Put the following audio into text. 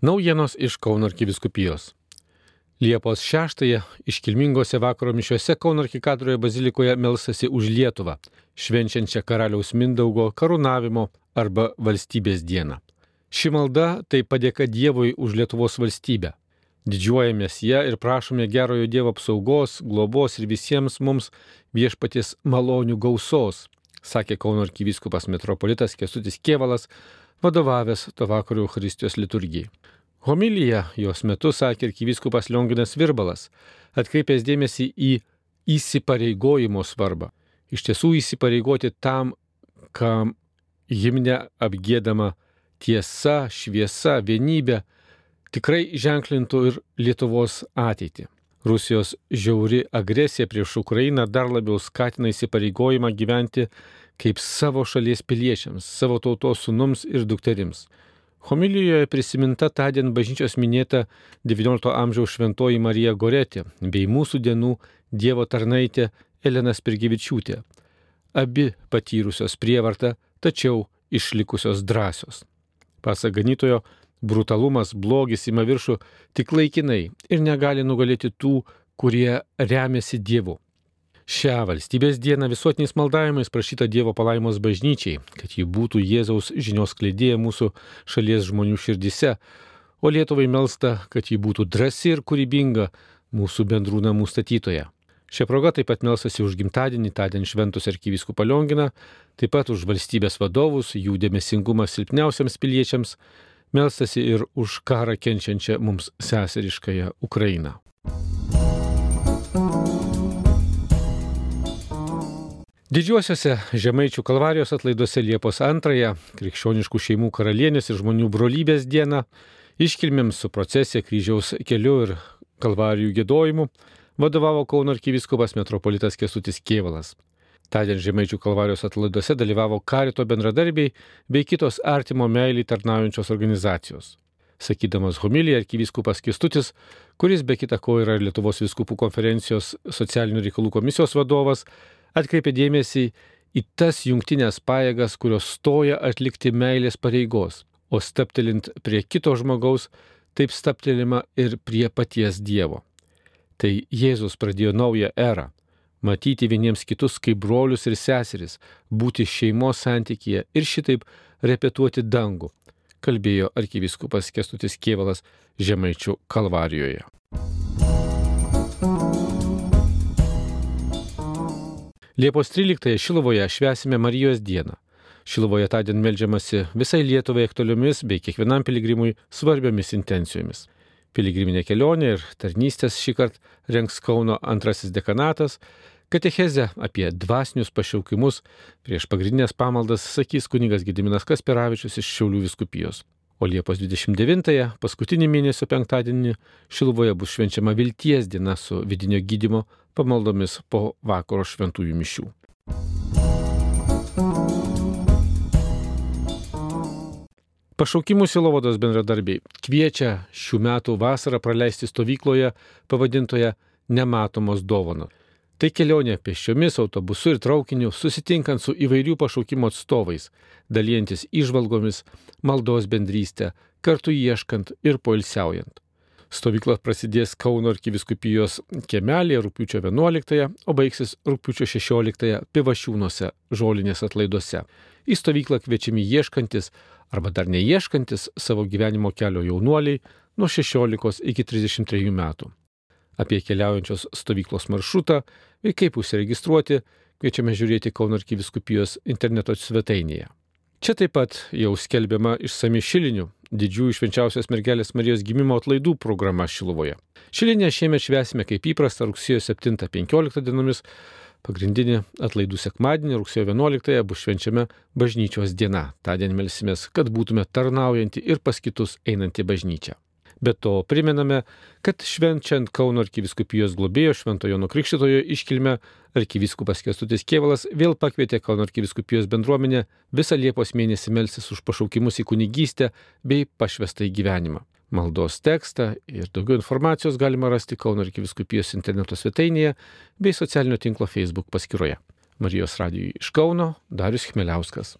Naujienos iš Kauno arkiviskupijos. Liepos 6-ąją iškilmingose vakaro mišiuose Kauno arkikatoroje bazilikoje melsasi už Lietuvą, švenčiančią karaliaus Mindaugo karūnavimo arba valstybės dieną. Ši malda tai padėka Dievui už Lietuvos valstybę. Didžiuojamės ją ir prašome gerojo Dievo apsaugos, globos ir visiems mums viešpaties malonių gausos, sakė Kauno arkivyskupas metropolitas Kestutis Kievalas, vadovavęs to vakaro Eucharistijos liturgijai. Homilyje jos metu sakė arkivyskupas Lionginas Virbalas, atkreipęs dėmesį į įsipareigojimo svarbą. Iš tiesų įsipareigoti tam, kam himne apgėdama tiesa, šviesa, vienybė, tikrai ženklintų ir Lietuvos ateitį. Rusijos žiauri agresija prieš Ukrainą dar labiau skatina įsipareigojimą gyventi kaip savo šalies piliečiams, savo tautos sunums ir dukterims. Homilijoje prisiminta tądien bažnyčios minėta XIX amžiaus šventoji Marija Goretė bei mūsų dienų Dievo tarnaitė Elena Spirgevičiūtė. Abi patyrusios prievartą, tačiau išlikusios drąsios. Pasak ganytojo, brutalumas, blogis ima viršų tik laikinai ir negali nugalėti tų, kurie remiasi Dievu. Šią valstybės dieną visuotiniais maldavimais prašyta Dievo palaimos bažnyčiai, kad ji būtų Jėzaus žinios klėdėje mūsų šalies žmonių širdise, o Lietuvai melsta, kad ji būtų drasi ir kūrybinga mūsų bendrų namų statytoje. Šią progą taip pat melsasi už gimtadienį, tądien šventus arkiviskų palionginą, taip pat už valstybės vadovus, jų dėmesingumą silpniausiams piliečiams, melsasi ir už karą kenčiančią mums seseriškąją Ukrainą. Didžiuosiuose Žemaičių kalvarijos atlaiduose Liepos 2-ąją krikščioniškų šeimų karalienės ir žmonių brolybės dieną iškilmėms su procesija kryžiaus keliu ir kalvarijų gėdojimu vadovavo Kauno arkiviskupas metropolitas Kesutis Kievalas. Tądien Žemaičių kalvarijos atlaiduose dalyvavo karito bendradarbiai bei kitos artimo meiliai tarnaujančios organizacijos. Sakydamas homiliją arkiviskupas Kestutis, kuris be kita ko yra Lietuvos viskupų konferencijos socialinių reikalų komisijos vadovas, atkreipė dėmesį į tas jungtinės pajėgas, kurios stoja atlikti meilės pareigos, o staptelint prie kito žmogaus, taip staptelima ir prie paties Dievo. Tai Jėzus pradėjo naują erą - matyti vieniems kitus kaip brolius ir seseris, būti šeimos santykėje ir šitaip repetuoti dangų, kalbėjo arkivyskupas Kestutis Kievalas Žemaičių kalvarijoje. Liepos 13 Šilovoje švesime Marijos dieną. Šilovoje tądien melžiamasi visai Lietuvai aktualiomis bei kiekvienam piligrimui svarbiomis intencijomis. Piligriminė kelionė ir tarnystės šį kartą renks Kauno antrasis dekanatas, Katecheze apie dvasinius pašaukimus prieš pagrindinės pamaldas sakys kuningas Gediminas Kasperavičius iš Šiaulių viskupijos. O Liepos 29-ąją, paskutinį mėnesio penktadienį, Šiluvoje bus švenčiama vilties diena su vidinio gydimo pamaldomis po vakaro šventųjų mišių. Pašaukimų Silovados bendradarbiai kviečia šių metų vasarą praleisti stovykloje pavadintoje Nematomos dovanos. Tai kelionė pėsčiomis, autobusu ir traukiniu, susitinkant su įvairių pašaukimo atstovais, dalyjantis išvalgomis, maldos bendrystę, kartu ieškant ir poilsiaujant. Stovykla prasidės Kauno arkiviskupijos kemelėje rūpiučio 11, o baigsis rūpiučio 16 Pivašiūnuose žolinės atlaiduose. Į stovyklą kviečiami ieškantis arba dar neieškantis savo gyvenimo kelio jaunuoliai nuo 16 iki 33 metų apie keliaujančios stovyklos maršrutą ir kaip užsiregistruoti, kviečiame žiūrėti Kauno arkiviskupijos interneto svetainėje. Čia taip pat jau skelbiama išsami šilinių didžiųjų švenčiausios mergelės Marijos gimimo atlaidų programa Šiluvoje. Šilinę šiemet švesime kaip įprasta rugsėjo 7-15 dienomis, pagrindinį atlaidų sekmadienį rugsėjo 11 bus švenčiama bažnyčios diena. Tądien melsimės, kad būtume tarnaujanti ir pas kitus einanti bažnyčia. Be to priminame, kad švenčiant Kauno arkiviskupijos globėjo Šventojo Nukrikštitojo iškilmę arkivyskupas Kestutis Kievalas vėl pakvietė Kauno arkiviskupijos bendruomenę visą Liepos mėnesį melsis už pašaukimus į kunigystę bei pašvestą į gyvenimą. Maldos tekstą ir daugiau informacijos galima rasti Kauno arkiviskupijos interneto svetainėje bei socialinio tinklo Facebook paskyroje. Marijos radijui iš Kauno Darius Chmeliauskas.